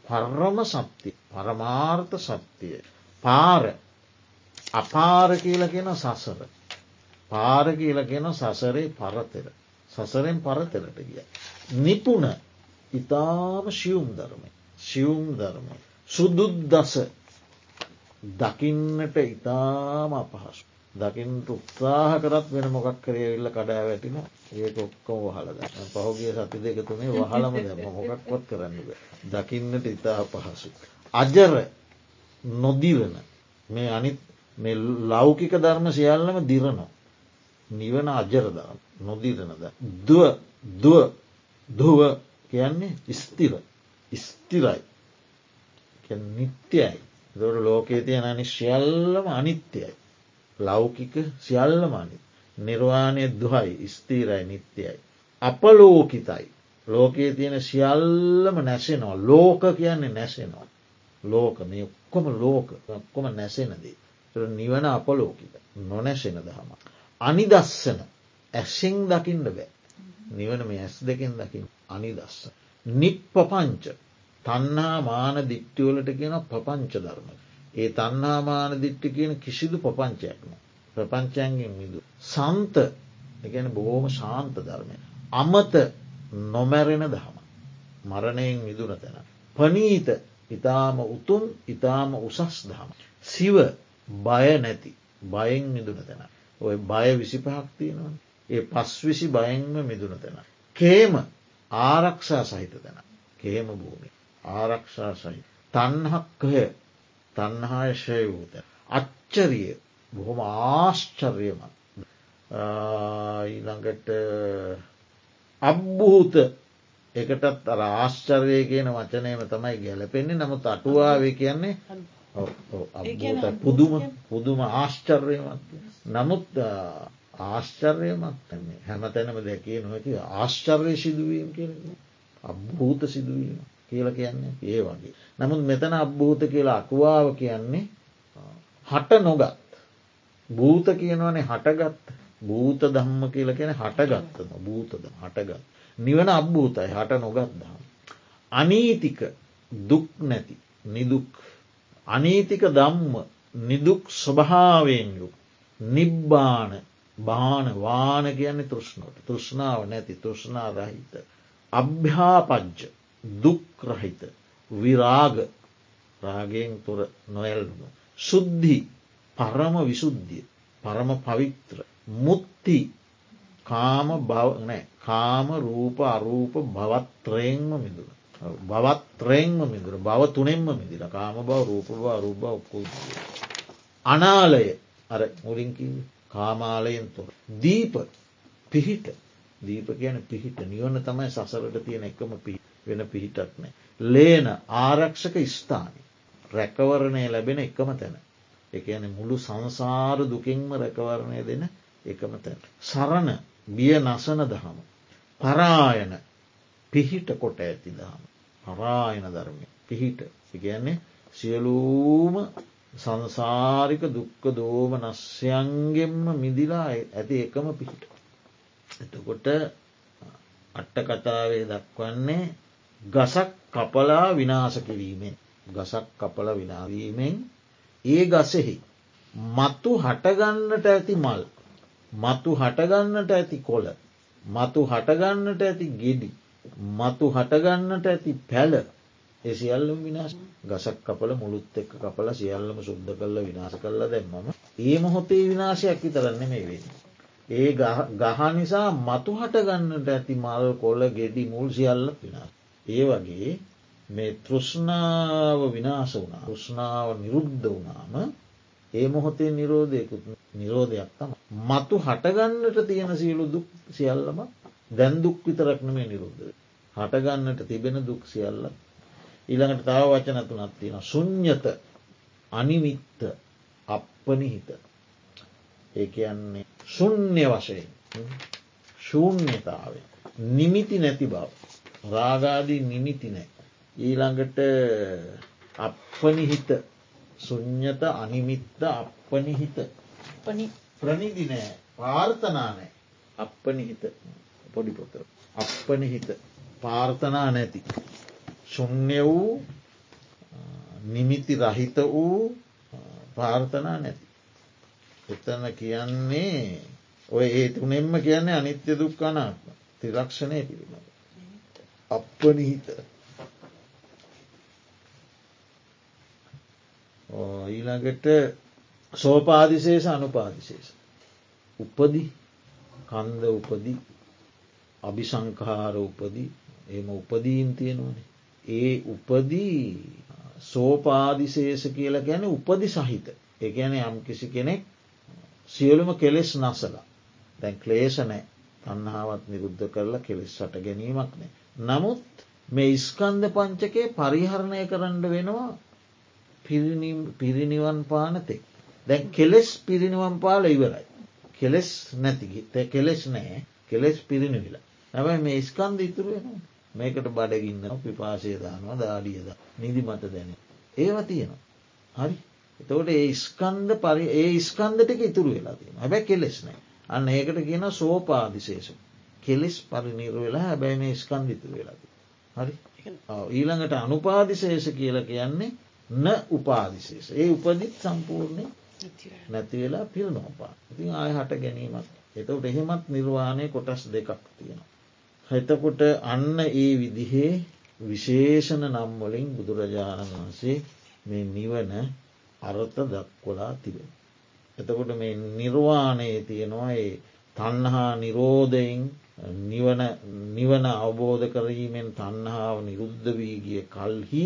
Speaker 1: පර්රම සත්‍යය පරමාර්ථ සත්‍යය පාර. අපාර කියල කියෙන සසර. පාර කියල කියෙන සසරේ පරතෙර. සසරෙන් පරතෙරට ගිය. නිපුණ. ඉතාම ශියුම් ධර්මය. ශියුම් ධර්මය. සුදුත් දස දකින්නට ඉතාම අපහසු. දකිින්ට උත්සාහ කරත් වෙන මොකක් කරේවිල්ල කඩා වැටින ඒක ඔක්කොම වහලද පහුගේ සති දෙක තුනේ වහලම දැම මොකක්වත් කරන්නද. දකින්නට ඉතා අපහසු. අජර නොදිරන මේ අනිත් ලෞකික ධර්ම සියල්ලම දිරනවා. නිවන අජරදරම් නොදිරනද. දුව දුව දුව කියන්නේ ස්තිර ස්තිරයි නිත්‍යයි දොර ලෝකයේ තියෙන අනි සියල්ලම අනිත්‍යයි. ලෞකික සියල්ලම අනි. නිර්වාණය දුහයි ස්තීරයි නිත්‍යයි. අපලෝකිතයි. ලෝකයේ තියෙන සියල්ලම නැසෙනවා ලෝක කියන්නේ නැසෙනවා. ලෝක මේ ඔක්කොම ලෝක ඔක්කොම නැසෙනදී. නිවන අපලෝකිත නොනැසෙන දහම. අනිදස්සන ඇසිං දකින්න බෑ. නිවන මේ ඇස් දෙකෙන් දකිින් අනිදස්ස. නිප්ප පංච තන්නා මාන දිට්ටිවලට කියන ප්‍රපංච ධර්ම. ඒ තන්නාමාන දිට්ටි කියන කිසිදු ප්‍රපංචයක්න. ප්‍රපංචයන්ගෙන් මිදු. සන්ත එකන බොහෝම ශාන්ත ධර්මය. අමත නොමැරෙන දහම. මරණයෙන් මිදුන තැන. පනීත ඉතාම උතුම් ඉතාම උසස් දහම. සිව බය නැති බයෙන් මිදුන තැන. ඔය බය විසිපහක් තියෙනවා. ඒ පස් විසි බයෙන්ම මිදුන තැන. කේම ආරක්ෂා සහිත තැන. කේම භූමි. ආරක්ෂා සහිත. තන්හක්කය තන්හායශය වූත. අච්චරිය බොහොම ආශ්චර්යමත්. ඊළඟට අබ්භූත. එකටත් අර ආශ්චර්ය කියන වචනයම තමයි ගැලපෙන්නේ නමුත් අටුවාවේ කියන්නේ පුදුම පුදුම ආශ්චර්යමත්. නමුත් ආශ්චර්යමත් හැම තැනම දැකිය නොහැකි ආශ්චර්ය සිදුවීම් කියන අභූත සිදුවීම කියල කියන්නේ ඒ වගේ. නමුත් මෙතන අභූත කියලා අකුවාව කියන්නේ හට නොගත්. භූත කියනවනේ හටගත් භූත දම්ම කියල කියන හටගත්තම භූතද හටගත්. නිවන අභූතයි හට නොගත් දහම්. අනීතික දුක් නැති නිදුක්. අනීතික දම්ම නිදුක් ස්වභාවයෙන් යුක්. නිබ්බාන බාන වාන කියන්නේ තෘෂ්ණෝට තෘෂ්ණාව නැති තෘෂ්ණා රහිත. අභ්‍යාපජ්ජ දුක්රහිත විරාග රාගයෙන් තුර නොයල්නු. සුද්ධි පරම විසුද්ධිය පරම පවිත්‍ර මුත්ති කාම බවනෑ කාම රූප අරූප භවත්‍රයෙන්ම මිදුර. බවත්‍රයෙන්ම මිදුර බව තුනෙන්ම මිදිල කාම බව රූප බව අරූප ඔක්කු. අනාලය අර මුලින්කි කාමාලයෙන් තුොර. දීප පිහිට දීප කියන පිහිට නිවන තමයි සසරට තියෙන එකම පිහි වෙන පිහිටක් නෑ. ලේන ආරක්ෂක ස්ථානය රැකවරණය ලැබෙන එකම තැන. එකන මුළු සංසාර දුකින්ම රැකවරණය දෙන එකම තැන. සරණ බිය නසන දහම. පරායන පිහිට කොට ඇති දහම. පරායන ධර්මය පිහිට ඉගැන්නේ සියලූම සංසාරික දුක්ක දෝම නස්යන්ගෙන්ම මිදිලා ඇති එකම පිහිට. එතකොට අට්ට කතාවේ දක්වන්නේ ගසක් කපලා විනාස කිරීමෙන් ගසක් කපල විනාවීමෙන් ඒ ගසෙහි මත්තු හටගන්නට ඇති මල් මතු හටගන්නට ඇති කොල මතු හටගන්නට ඇති ගෙඩි මතු හටගන්නට ඇති පැල එසිියල්ලම විනාශ ගසක් කපල මුළුත් එක්ක කපල සියල්ලම සුද්ධ කල්ල විනාශ කල්ල දැම්මම ඒ මොහොතේ විනාශයක් විතරන්න මේ වෙන. ඒ ගහ නිසා මතු හටගන්නට ඇති මල් කොල ගෙඩි මුල් සියල්ල විනාශ. ඒ වගේ මේ තෘෂ්ණාව විනාස වුණා ෘෂ්ණාව නිරුද්ධ වුණාම ඒ මොහොතේ නිරෝධයකුත් නිරෝධයක් තම. මතු හටගන්නට තියෙන සියලු දුක් සියල්ලම දැන් දුක් විතරක්න මේ නිරුද්ධ. හටගන්නට තිබෙන දුක් සියල්ල. ඊළඟට තාව වචන තුනත් තියෙන සුං්ඥත අනිමිත්ත අපපනිහිත. ඒ කියන්නේ ශුන්්‍ය වශයෙන් ශූන්‍යතාවේ නිමිති නැති බව. රාගාදී නිමිති නෑ. ඊළඟට අපනිහිත සුඥ්ඥත අනිමිත්ත අපනිහිත ප්‍රනිදි නෑ පාර්ථනා නෑ අපනිහිත පොඩිපොතර අපනිහිත පාර්ථනා නැති ශුන්්‍ය වූ නිමිති රහිත වූ පාර්ථනා නැති. එතන කියන්නේ ඔය ඒ තුනෙම්ම කියන්නේ අනිත්‍ය දුක්කනාත්ම තිරක්ෂණය පිළිබඳ. අපනිහිත ඊළඟට සෝපාදිශේෂ අනුපාදිශේෂ. උපදි කන්ද උපදි අභිසංකාර උපදි එම උපදීන් තියෙනවන. ඒ උපදී සෝපාදිශේෂ කියල ගැන උපදි සහිත එකන යම් කිසි කෙනෙක් සියලුම කෙලෙස් නසලා දැන් ක්ලේෂනෑ තන්නාවත් නිරුද්ධ කරලා කෙලෙස් සට ගැනීමක් නෑ. නමුත් මේ ස්කන්ධ පංචකේ පරිහරණය කරන්න වෙනවා පිරිනිවන් පානතෙක්. දැන් කෙලෙස් පිරිනිවන් පාල ඉවරයි. කෙලෙස් නැති කෙලෙස් නෑ කෙලෙස් පිරිනිවිලා. හැබයි මේ ස්කන්ධ ඉතුරු වෙන මේකට බඩගින්න පිපාසය දානවා දාඩියද නිදි මත දැන. ඒව තියෙනවා. හරි එතවට ඒ ස්කන්ධ පරි ඒ ස්කන්ධටක ඉතුරු වෙලා තියෙන හැබැ කෙලෙස් නෑ අන්න ඒකට කියන සෝපාදිශේෂ කෙලෙස් පරිනිර වෙලා හැබැයි මේ ස්කන්ධිතු වෙලද. හරි ඊළඟට අනුපාදිශේෂ කියල කියන්නේ න උපාදිශේෂ ඒ උපදිත් සම්පූර්ණය නැති වෙලා පිල් නෝපා ඉතින් ආය හට ගැනීමක් එතකට එහෙමත් නිර්වාණය කොටස් දෙකක් තියෙනවා. එතකොට අන්න ඒ විදිහේ විශේෂණ නම්වලින් බුදුරජාණන් වහන්සේ මේ නිවන අරත දක්වලා තිබෙන. එතකොට මේ නිර්වාණයේ තියෙනවා ඒ තන්නහා නිරෝධයෙන් නිවන අවබෝධ කරීමෙන් තන්නහාාව නිරුද්ධ වී ගිය කල්හි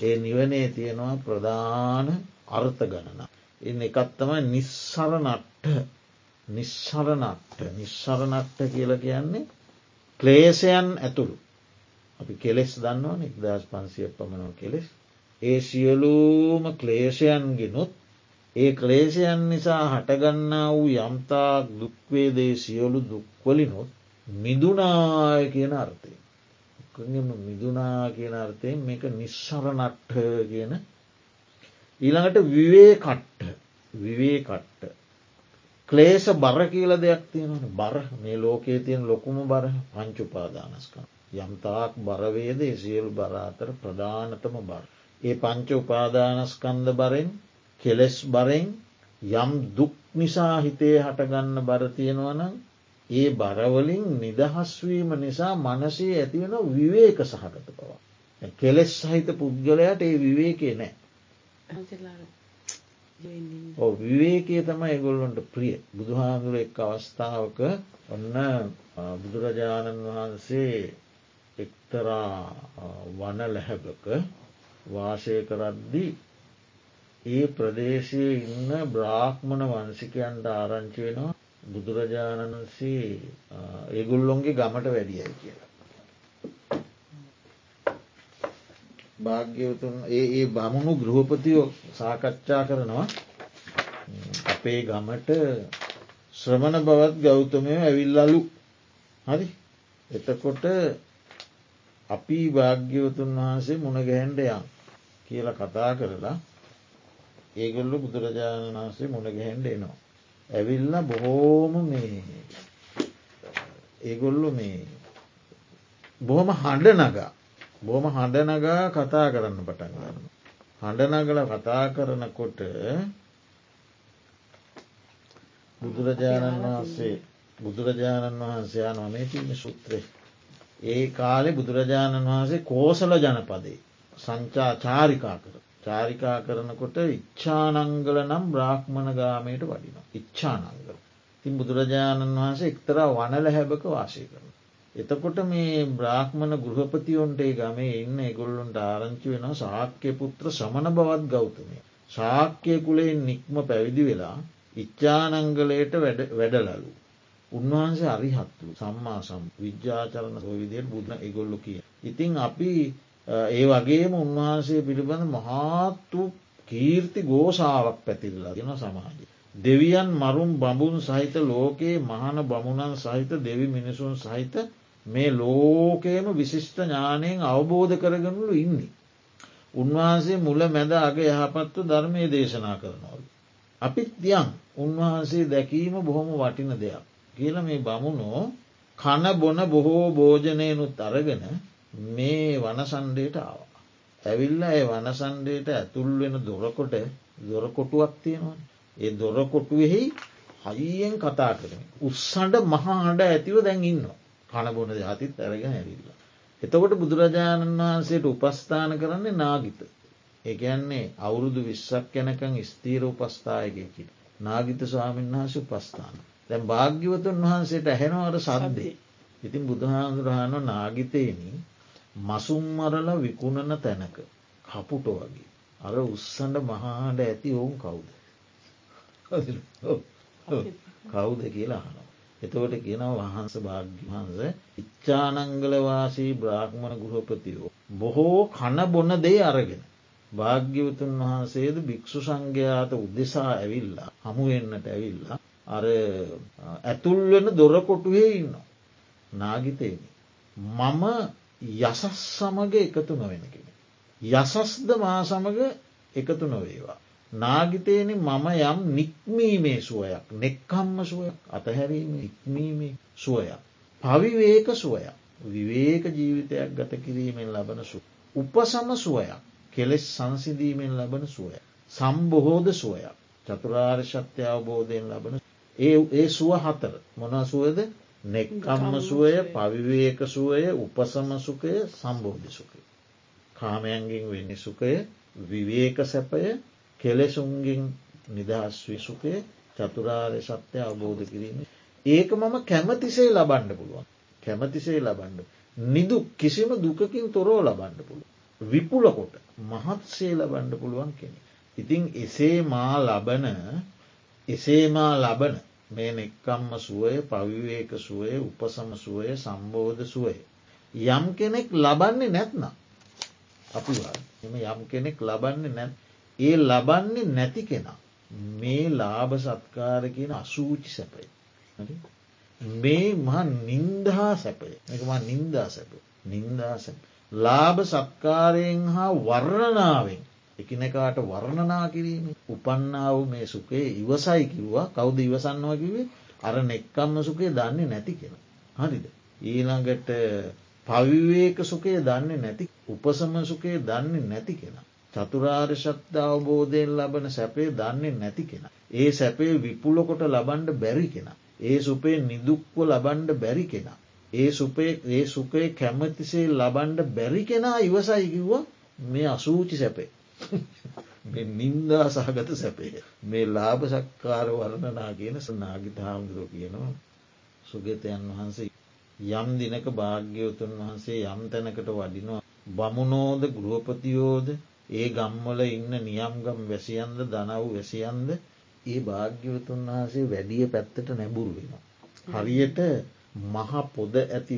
Speaker 1: ඒ නිවනේ තියෙනවා ප්‍රධාන අර්ථ ගණන. එ එකත්තම නිස්සරනට්ට නිස්සරනට්ට නිස්සරනට්ට කියල කියන්නේ ක්ලේෂයන් ඇතුළු. අපි කෙලෙස් දන්නවා නික්දස් පන්සිය පමණව කෙලෙස්. ඒ සියලූම ක්ලේෂයන් ගෙනුත් ඒ ක්ලේෂයන් නිසා හටගන්නා වූ යම්තාක් දුක්වේදේ සියලු දුක්වලිනොත් මිදුනාය කියන අර්ථය. මිදුනා කියන අර්ථයෙන් මේක නිශ්සරනට්ට කියන ඊළඟට විවේ කට්ට විවේ කට්ට ක්ලේෂ බර කියල දෙයක් තියෙනවන බර මේ ලෝකයේ තියෙන ලොකුම බර පංචුපාදානස්කම්. යම්තාක් බරවේද සියලු බරාතර ප්‍රධානතම බර. ඒ පංච උපාදානස්කන්ද බරෙන් කෙලෙස් බරෙන් යම් දුක් නිසා හිතේ හටගන්න බර තියෙනවනම් ඒ බරවලින් නිදහස්වීම නිසා මනසේ ඇතිවෙන විවේක සහගත පවා. කෙලෙස් සහිත පුද්ගලයට ඒ විවේකය නෑ. විවේකය තම ඒගොල්ලොන්ට ප්‍රිය බුදුහාමුදුර එක් අවස්ථාවක ඔන්න බුදුරජාණන් වහන්සේ එක්තරා වන läහැබක වාසය කරද්දි ඒ ප්‍රදේශයේ ඉන්න බ්‍රාහ්මණ වන්සිකයන්ට ආරංචි වෙනවා බුදුරජාණන් වන්සේ ඒගුල්ලොන්ගේ ගමට වැඩියයි කියලා. භාග්‍යවතුන් ඒ ඒ බමුණු ගෘහපතියෝ සාකච්ඡා කරනවා අපේ ගමට ශ්‍රමණ බවත් ගෞතමය ඇවිල්ලලු හරි එතකොට අපි භාග්‍යවතුන් වහන්සේ මුණගැහන්ඩ යම් කියල කතා කරලා ඒගොල්ලු බුදුරජාණන් වහන්සේ මුණගැහන්ඩ එනවා. ඇවිල්ල බොහෝම මේ ඒගොල්ලු මේ බොහොම හඬ නගා බොහොම හඬනගා කතා කරන්න පටන් ගන්න. හඬනගල කතා කරනකොට බුදුරජාණන් වහන්සේ බුදුරජාණන් වහන්සේ නොමේ තියන සුත්‍රේ. ඒ කාලෙ බුදුරජාණන් වහන්සේ කෝසල ජනපදේ සංචා චාරිකා කර. චාරිකා කරනකොට ඉච්ඡානංගල නම් බ්‍රාහ්මණ ගාමයට වඩින. ඉච්ඡානංගල. තින් බුදුරජාණන් වහන්සේ එක්තරා වනල හැබක වාසය කරන. එතකොට මේ බ්‍රාහ්මණ ගෘහපතියොන්ටේ ගමේ ඉන්න එගොල්ලොන්ට ආරංචි වෙන ශාක්‍ය පුත්‍ර සමන බවත් ගෞතමය. ශාක්‍යය කුලේ නික්ම පැවිදි වෙලා ඉච්චානංගලයට වැඩලලු. උන්වහන්සේ අරිහත්තු සම්මා සම් විද්‍යාචරණ සොවිදියට බුද්ධ එගොල්ලු කිය. ඉතිං අපි ඒ වගේම උන්වහන්සේ පිළිබඳ මහත්තු කීර්ති ගෝසාාවක් පැතිරලා ගෙන සමාජය. දෙවියන් මරුම් බඹුන් සහිත ලෝකයේ මහන බමුණන් සහිත දෙවි මිනිසුන් සහිත මේ ලෝකයම විශිෂ්ට ඥානයෙන් අවබෝධ කරගනුලු ඉන්නේ. උන්වහන්සේ මුල මැද අග යහපත්ව ධර්මය දේශනා කරනවලු. අපිත් දියන් උන්වහන්සේ දැකීම බොහොම වටින දෙයක්. කියල මේ බමුණෝ කන බොන බොහෝ භෝජනයනුත් අරගෙන මේ වනසන්ඩයට ආවා. ඇවිල්ල ඒ වනසන්ඩයට ඇතුල් වෙන දොරකොට දොරකොටුවක් තියෙනවා. ඒ දොරකොටුවෙහි හයියෙන් කතා කරන. උත්සන්ඩ මහා හඬ ඇතිව දැන් ඉන්නවා. කණබොන ජාතිත් ඇරගෙන ඇවිල්ල. එතකොට බුදුරජාණන් වහන්සේට උපස්ථාන කරන්නේ නාගිත. ඒගැන්නේ අවුරුදු විශ්සක් යැනකං ස්තීර උපස්ථායකයකි. නාගිත ස්වාමීන් වහස උපස්ථාන. දැන් භාග්‍යවතුන් වහන්සේට ඇහෙනවට සද්දේ. ඉතින් බුදුහාදුරහන නාගිතයනි මසුම්මරල විකුණන තැනක කපුට වගේ. අර උත්සන්ඩ මහාට ඇති ඔවුන් කවුද. කවුද කියලා අහනවා. එතවට කියන වහන්ස භාග්‍යවහන්ස ඉච්චානංගලවාසී බ්‍රාහ්මණ ගෘහපතියෝ. බොහෝ කණ බොන දේ අරගෙන. භාග්‍යවතුන් වහන්සේද භික්‍ෂු සංඝයාත උදෙසා ඇවිල්ලා හමුවෙන්නට ඇවිල්ලා. අර ඇතුල්වෙන දොරකොටුවේ ඉන්න. නාගිතයනි. මම යසස් සමග එකතු නොවෙන කෙන. යසස්ද මා සමග එකතු නොවේවා. නාගිතයන මම යම් නික්මීමේ සුවයක් නෙක්කම්ම සුවයක් අතහැරීම ඉක්මීමේ සුවයක්. පවිවේක සුවය විවේක ජීවිතයක් ගත කිරීමෙන් ලබන සු. උපසම සුවයක් කෙලෙස් සංසිදීමෙන් ලබන සුවය. සම්බොහෝද සුවයක් චතුරාර් ශත්‍ය අවබෝධයෙන් ලබන ඒ ඒ සුව හතර මොන සුවද නෙක්කම්ම සුවය පවිවේක සුවය උපසම සුකය සම්බෝධි සුකය. කාමයන්ගෙන් වෙන්න සුකය විවේක සැපය කෙලෙසුන්ගෙන් නිදහස්වී සුකය චතුරාර්ය සත්‍යය අවබෝධ කිරීම. ඒක මම කැමතිසේ ලබන්ඩ පුළුවන්. කැමතිසේ ලබන්ඩ. නිදු කිසිම දුකකින් තොරෝ ලබන්ඩ පුළුව. විපුල කොට මහත්සේ ලබන්ඩ පුළුවන් කෙනෙ. ඉතිං එසේ මා ලබන එසේමා ලබන මේ නෙක්කම්ම සුවය පවිවේක සුවය උපසම සුවය සම්බෝධ සුවය. යම් කෙනෙක් ලබන්නේ නැත්නම් අපි එම යම් කෙනෙක් ලබන්නේ නැත් ඒ ලබන්නේ නැති කෙනා මේ ලාභ සත්කාර කියන අසූචි සැපයි. මේ මහ නින්දහා සැපය එක නින්දා සැප නින්දා සැප. ලාභ සත්කාරයෙන් හා වර්ණනාවෙන් එකනකාට වර්ණනා කිරීම උපන්නාව මේ සුකේ ඉවසයි කිව්වා කවුද ඉවසන්නවා කිවේ අර නෙක්කම්ම සුකේ දන්නේ නැති කෙන. හරිද. ඊළඟට පවිවේක සුකේ දන්නේ නැති උපසම සුකේ දන්නේ නැති කෙන. චතුරාර් ශත්්‍ය අවබෝධයෙන් ලබන සැපේ දන්නේ නැති කෙන. ඒ සැපේ විපුලකොට ලබන්ඩ බැරි කෙන. ඒ සුපේ නිදුක්ව ලබන්ඩ බැරි කෙන. ඒ සුපේ ඒ සුකේ කැමතිසේ ලබන්ඩ බැරි කෙනා ඉවසයි කිව්වා මේ අසූචි සැපේ. නින්දා සහගත සැපේ. මේ ලාභ සක්කාර වර්ණනා කියන සනාගිත හාමුදුරුව කියනවා සුගතයන් වහන්සේ යම් දිනක භාග්‍යවතුන් වහන්සේ යම් තැනකට වඩිනවා බමුණෝද ගෘහපතියෝද ඒ ගම්වල ඉන්න නියම්ගම් වැසියන්ද දනව් වැසියන්ද ඒ භාග්‍යවතුන් වහන්සේ වැඩිය පැත්තට නැබුරු වෙන. හරියට මහ පොද ඇති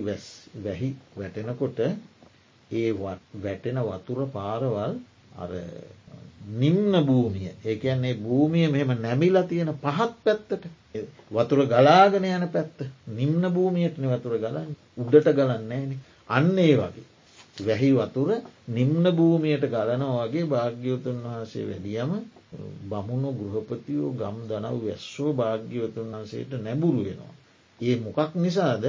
Speaker 1: වැහි වැටෙනකොට ඒ වැටෙන වතුර පාරවල් අර නිම්න භූමිය. ඒකන්නේ භූමිය මෙහෙම නැමිලා තියෙන පහත් පැත්තට. වතුර ගලාගෙන යන පැත්ත. නිම්න භූමියටන වතුර ගලන්න. උඩට ගලන්නේන අන්න ඒ වගේ. වැහි වතුර නිම්න භූමියයට ගලනවා වගේ භාග්‍යවතුන් වහන්සේ වැඩියම බමුණු ගෘහපතියෝ ගම් දනව වැස්සෝ භාග්‍යවතුන් වහන්සේට නැබුරු වෙනවා. ඒ මොකක් නිසාද?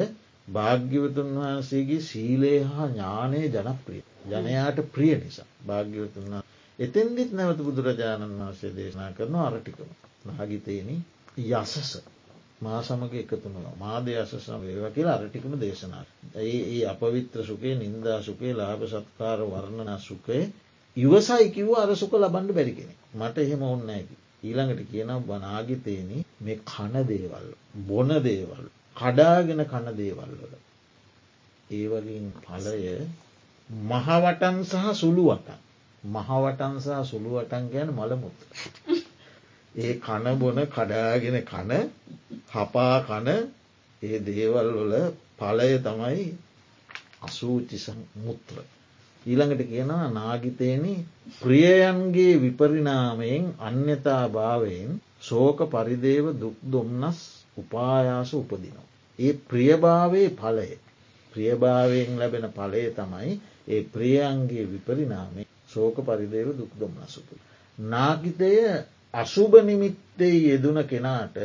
Speaker 1: භාග්‍යවතුන් වහන්සේගේ සීලේ හා ඥානය ජනප්‍රිය. ජනයාට ප්‍රිය නිසා. භාග්‍යවතුන් එතෙන්දිත් නැවත බුදුරජාණන් වහන්සේ දේශනා කරන අරටිකම නාගිතයන යසස මා සමග එකතුනවා මාදය අසසම ඒවා කියලා අරටිකම දේශනා. ඒ ඒ අපවිත්‍ර සුකේ නින්දා සුකේ ලාභ සත්කාර වර්ණන සුකේ ඉවසයි කිව්ව අර සුක ලබන්ඩ බැරි කෙනෙ මට එහෙම ඔන්න ඇකි. ඊළඟට කියන බනාගිතයන මේ කණ දේවල් බොන දේවල් කඩාගෙන කණ දේවල්වල. ඒවලින් පලය මහවටන් සහ සුළුවටන් මහවටන් සහ සුළුවටන් ගැන මළමුත්. ඒ කන බොන කඩාගෙන කන හපා කන ඒ දේවල් වල පලය තමයි අසූචි මුත්‍ර. ඊළඟට කියනවා නාගිතයන ප්‍රියයන්ගේ විපරිනාමයෙන් අන්‍යතා භාවයෙන් සෝක පරිදේව දුක් දුම්න්නස් උපායාස උපදිනවා. ඒ ප්‍රියභාවේ පලය ප්‍රියභාවයෙන් ලැබෙන පලය තමයි ඒ ප්‍රියන්ගේ විපරිනාමේ සෝක පරිදේව දුක් දුම්න්නසුපු. නාගිතය අසුභ නිමිත්තේ යෙදුන කෙනාට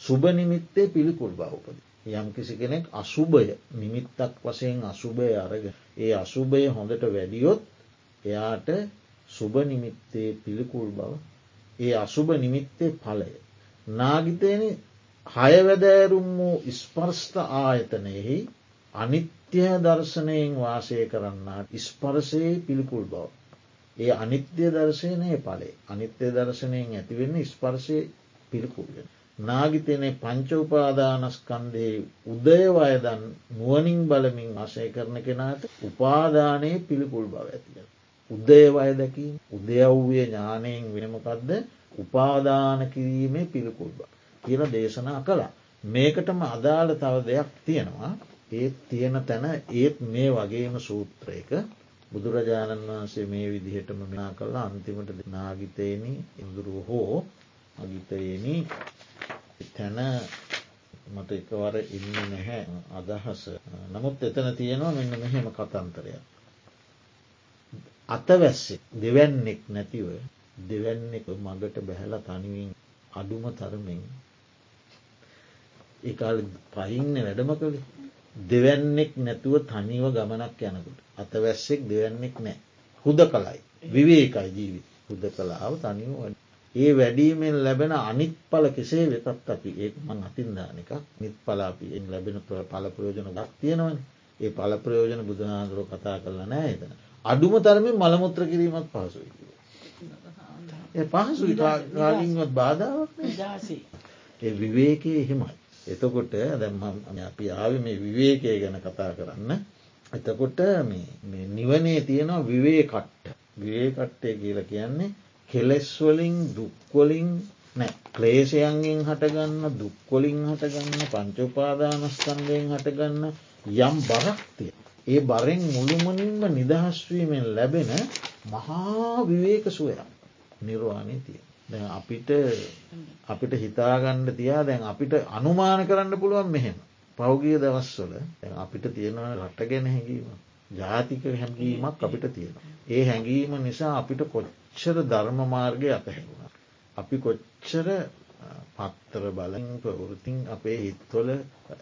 Speaker 1: සුභනිමිත්තේ පිළිකුල් බවපද. යම් කිසි කෙනෙක් අසුභය නිමිත්තක් වසයෙන් අසුභය අරග ඒ අසුභය හොඳට වැඩියොත් එයාට සුභ නිමිත්තේ පිළිකුල් බව ඒ අසුභ නිමිත්තේ පලය. නාගිතයන හයවැදෑරුම් වූ ස්පර්ස්ථ ආයතනයෙහි අනිත්‍ය දර්ශනයෙන් වාසය කරන්නාට ස්පරසයේ පිළිකුල් බව. ඒ අනිත්‍ය දර්ශනය පලේ අනිත්‍ය දර්ශනයෙන් ඇතිවෙන්න ස්පර්ශය පිළිකුල්ගෙන. නාගිතයනේ පංච උපාදානස්කන්දයේ උදයවයදන් නුවනින් බලමින් අශය කරන කෙනාට උපාදානයේ පිළිකුල් බව ඇතිය. උදේවය දැකී උදයව්විය ඥානයෙන් වෙනමකක්ද උපාදාන කිරීමේ පිළිකුල් බ. කියල දේශනා කළා. මේකටම අදාළ තව දෙයක් තියෙනවා ඒත් තියෙන තැන ඒත් මේ වගේම සූත්‍රයක බුදුරජාණන් වහන්සේ මේ විදිහටම මෙනා කල්ලා අන්තිමට නාගිතයන ඉදුරුව හෝ අගිතයන තැන මට එකවර ඉන්න නැහැ අදහස. නමුත් එතන තියෙනවා මෙන්න මෙහෙම කතන්තරයක්. අතවැස්සෙක් දෙවැන්නෙක් නැතිව දෙවැන්නෙක මගට බැහැල තනිවින් අඩුම තරමින් ඒකාල පහින්න වැඩම කළේ. දෙවැන්නෙක් නැතුව තනිව ගමනක් යනකුට. අතවැස්සෙක් දෙවැන්නෙක් නෑ. හුද කලයි. විවේකයි ජීවි හුද කලාව තනිව ඒ වැඩීමෙන් ලැබෙන අනිත් පල කෙසේ වෙතත් අපි ඒ මං අතින්දානක නිත් පලාපියෙන් ලැබෙන පල ප්‍රයෝජන ගක් තියෙනවන ඒ පල ප්‍රයෝජන බුදුනාදුරෝ කතා කරලා නෑ එතන. අඩුම තරමින් මළමුත්‍ර කිරීමත් පහසුයි. පහසු රාගින්වත් බාධාවක් ඒ විවේකය එහෙමයි. එතකොට දැම්ම අපි ආව මේ විවේකය ගැන කතා කරන්න. එතකොට නිවනේ තියෙනවා විවේ කට්ට. විවේ කට්ටය කියල කියන්නේ කෙලෙස්වලින් දුක්වලින් නෑ ක්ලේෂයන්ගෙන් හටගන්න දුක්කොලින් හටගන්න පංචෝපාදානස්කන්දයෙන් හටගන්න යම් බරක්තිය. ඒ බරෙන් මුළුමනින්ම නිදහස්වීමෙන් ලැබෙන මහා විවේක සුවයක්. නිර්වාණය තිය. අපිට අපිට හිතාගණ්ඩ තියා දැන් අපිට අනුමාන කරන්න පුළුවන් මෙහෙම. පෞගිය දවස්වල අපිට තියෙනවා රට ගැන හැඟීම. ජාතික හැඟීමක් අපිට තියෙන. ඒ හැඟීම නිසා අපිට කොච්චර ධර්ම මාර්ගය අතහැරුණ. අපි කොච්චර පත්තර බලන් ප්‍රවෘතින් අපේ හිත්වල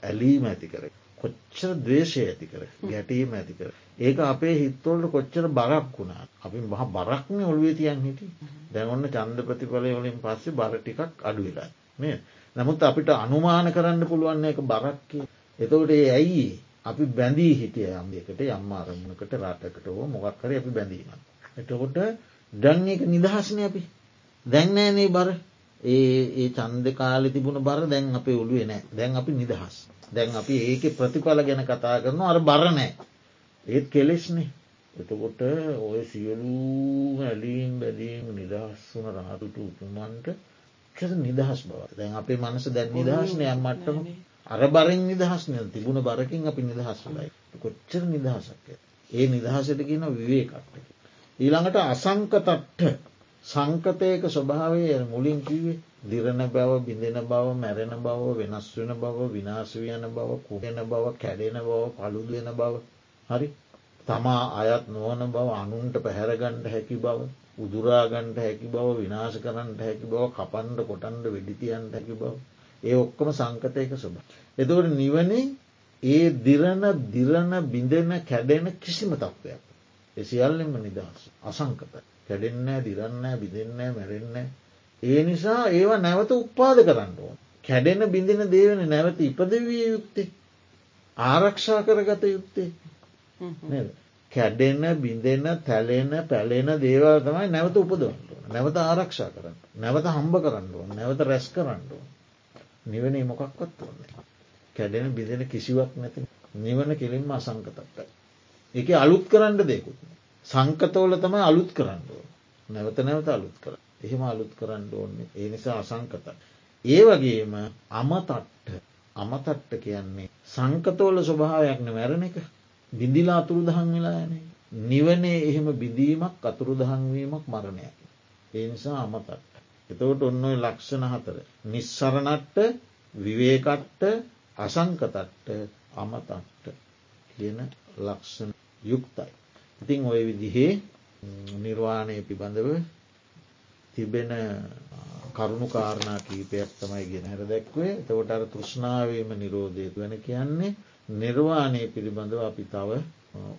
Speaker 1: ඇලීම ඇති කර. කොච්චර දවේශය ඇති කර ගැටීම ඇති කර. ඒක අපේ හිත්වලට කොච්චර බරක් වුණා අපි මහ බරක්න ඔල්ුවේ තියන් හිටි දැන් ඔන්න චන්ද ප්‍රතිඵලය වලින් පස්සේ බර ටිකක් අඩුවෙලා මේ නමුත් අපිට අනුමාන කරන්න පුළුවන් එක බරක්කය එතවට ඒ ඇයි අපි බැඳී හිටිය යම්දකට යම් අරමුණකට රටකට හෝ මොගක් කර අපි බැඳීම. එතකොට ඩන් එක නිදහසන අපි. දැන්නෑනේ බර ඒ ඒ චන්ද කාලෙ තිබුණ බර දැන් අපේ ඔළුවේ නෑ. දැන් අපි නිදහස්. දැන් අපි ඒක ප්‍රතිඵල ගැන කතා කරන අර බරනෑ ඒත් කෙලෙස්නේ. එතකොට ඔය සියලූ ඇලීම් බැලීම් නිදහස් වන රාතුට උතුමන්ට කර නිදහස් බව දැන් අපේ මනස දැන් නිදහස්නය මට්ටම අර බරෙන් නිදහස්නය තිබුණ බරකින් අපි නිදහස් වලයි. කොච්චර නිදහසක් ඒ නිදහසට කියන විවේ කට්ටක. ඊළඟට අසංකතට්ට සංකතයක ස්වභාවය මුලින් කිවේ දිරණ බව බිඳෙන බව මැරෙන බව වෙනස් වෙන බව විනාශවයන බව කුහෙන බව කැඩෙන බව පළුදුවෙන බව හරි තමා අයත් නොවන බව අනුන්ට පැහැරගණ්ඩ හැකි බව උදුරාගණ්ඩ හැකි බව විනාශ කරන්නට හැකි බව කපන්ඩ කොටන්ඩ වෙඩිතියන්ට හැකි බව ඒ ඔක්කොම සංකතයක සුබ. එතවට නිවනේ ඒ දිරණ දිරණ බිඳෙන කැඩෙන කිසිම තත්ත්වයක්. එසිියල්ලෙම නිදහස් අසංකත කැඩෙන්න දිරන්න බිඳෙන්න මැරෙන්න. ඒ නිසා ඒවා නැවත උපාද කරන්න ඕන. කැඩෙන බිඳෙන දේවන නැවත ඉපදවිය යුත්තේ. ආරක්ෂා කරගත යුත්තේ. කැඩෙන බිඳෙන තැලෙන පැලෙන දේවල් තමයි නැවත උපදවන්නට නැවත ආරක්ෂා කරන්න නැවත හම්බ කරන්න ඕන. නැවත රැස් කරන්න ඕන. නිවනේ මොකක්වත් ඕන්නේ කැඩෙන බිඳෙන කිසිවක් නැති. නිවන කෙලින්ම අසංකතත්තයි එක අලුත් කරන්න දෙකුත් සංකතවල තමයි අලුත් කරන්න ඕන නැවත නැවත අලුත් කර එහෙම අලුත් කරන්න ඕන්නේ ඒ නිසා අසංකත ඒ වගේම අමතට්ට අමතට්ට කියන්නේ සංකතවල ස්වභාවයක්න මැරණ එක බිඳිලා අතුරු දහන් වෙලා යන නිවනේ එහෙම බිඳීමක් අතුරු දහන්වීමක් මරණයක්. ඒ නිසා අමතට. එතවට ඔන්න ඔය ලක්ෂණ හතර. නිස්සරණට්ට විවේකට්ට අසංකතට්ට අමතට්ට කියන ලක්ෂණ යුක්තයි. ඉතිං ඔය විදිහේ නිර්වාණය පිබඳව තිබෙන කරුණු කාරණා කීපයක් තමයි ගෙන හැර දැක්වේ තවට අර තෘෂ්ණාවීම නිරෝධය වෙන කියන්නේ නිර්වාණය පිළිබඳව අපි තව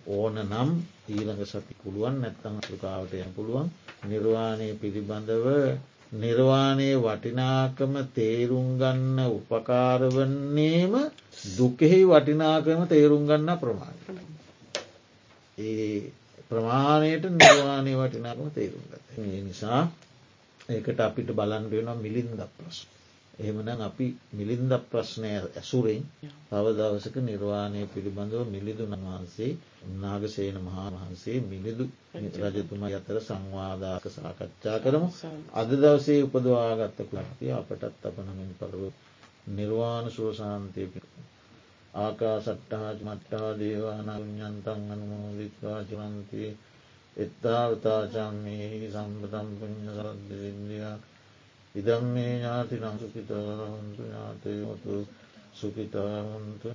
Speaker 1: ඕන නම් ඊළඟ සති පුළුවන් නැත්තං ත්‍රකාවට යන පුළුවන් නිර්වාණය පිළිබඳව නිර්වාණය වටිනාකම තේරුම් ගන්න උපකාරවන්නේම දුකෙහි වටිනාකම තේරුම් ගන්න ප්‍රමාණ. ඒ ප්‍රමාණයට නිර්වාණය වටිනාකම තේරුම් ගත. නිසා ඒකට අපිට බලන් වෙනවා මිලින්ද ප්‍රශ්න. එහෙමනම් අපි මිලින්ද ප්‍රශ්නය ඇසුරෙන් තව දවසක නිර්වාණය පිළිබඳව මිලිදුන වහන්සේ නාගසේන මහා වහන්සේ මිලිදු රජතුමා අතර සංවාධාක සාකච්ඡා කරමු අද දවසේ උපදවාගත්ත කුලක්තිය අපටත් අපනමින් පරව නිර්වාණ සුවසාන්තය පිට ආකා සට්ටාජ මට්ටා දේවානඥන්තන් අනුමෝදිත්වා චරන්තිය එත්තාවතාචම්මේ සම්පතම් පුුණ්්‍ය සරද්ද සින්දියා ඉදම් මේ ඥාති නංසුකිතාහන්තු ඥාතයෝතු සුකිතාහන්තු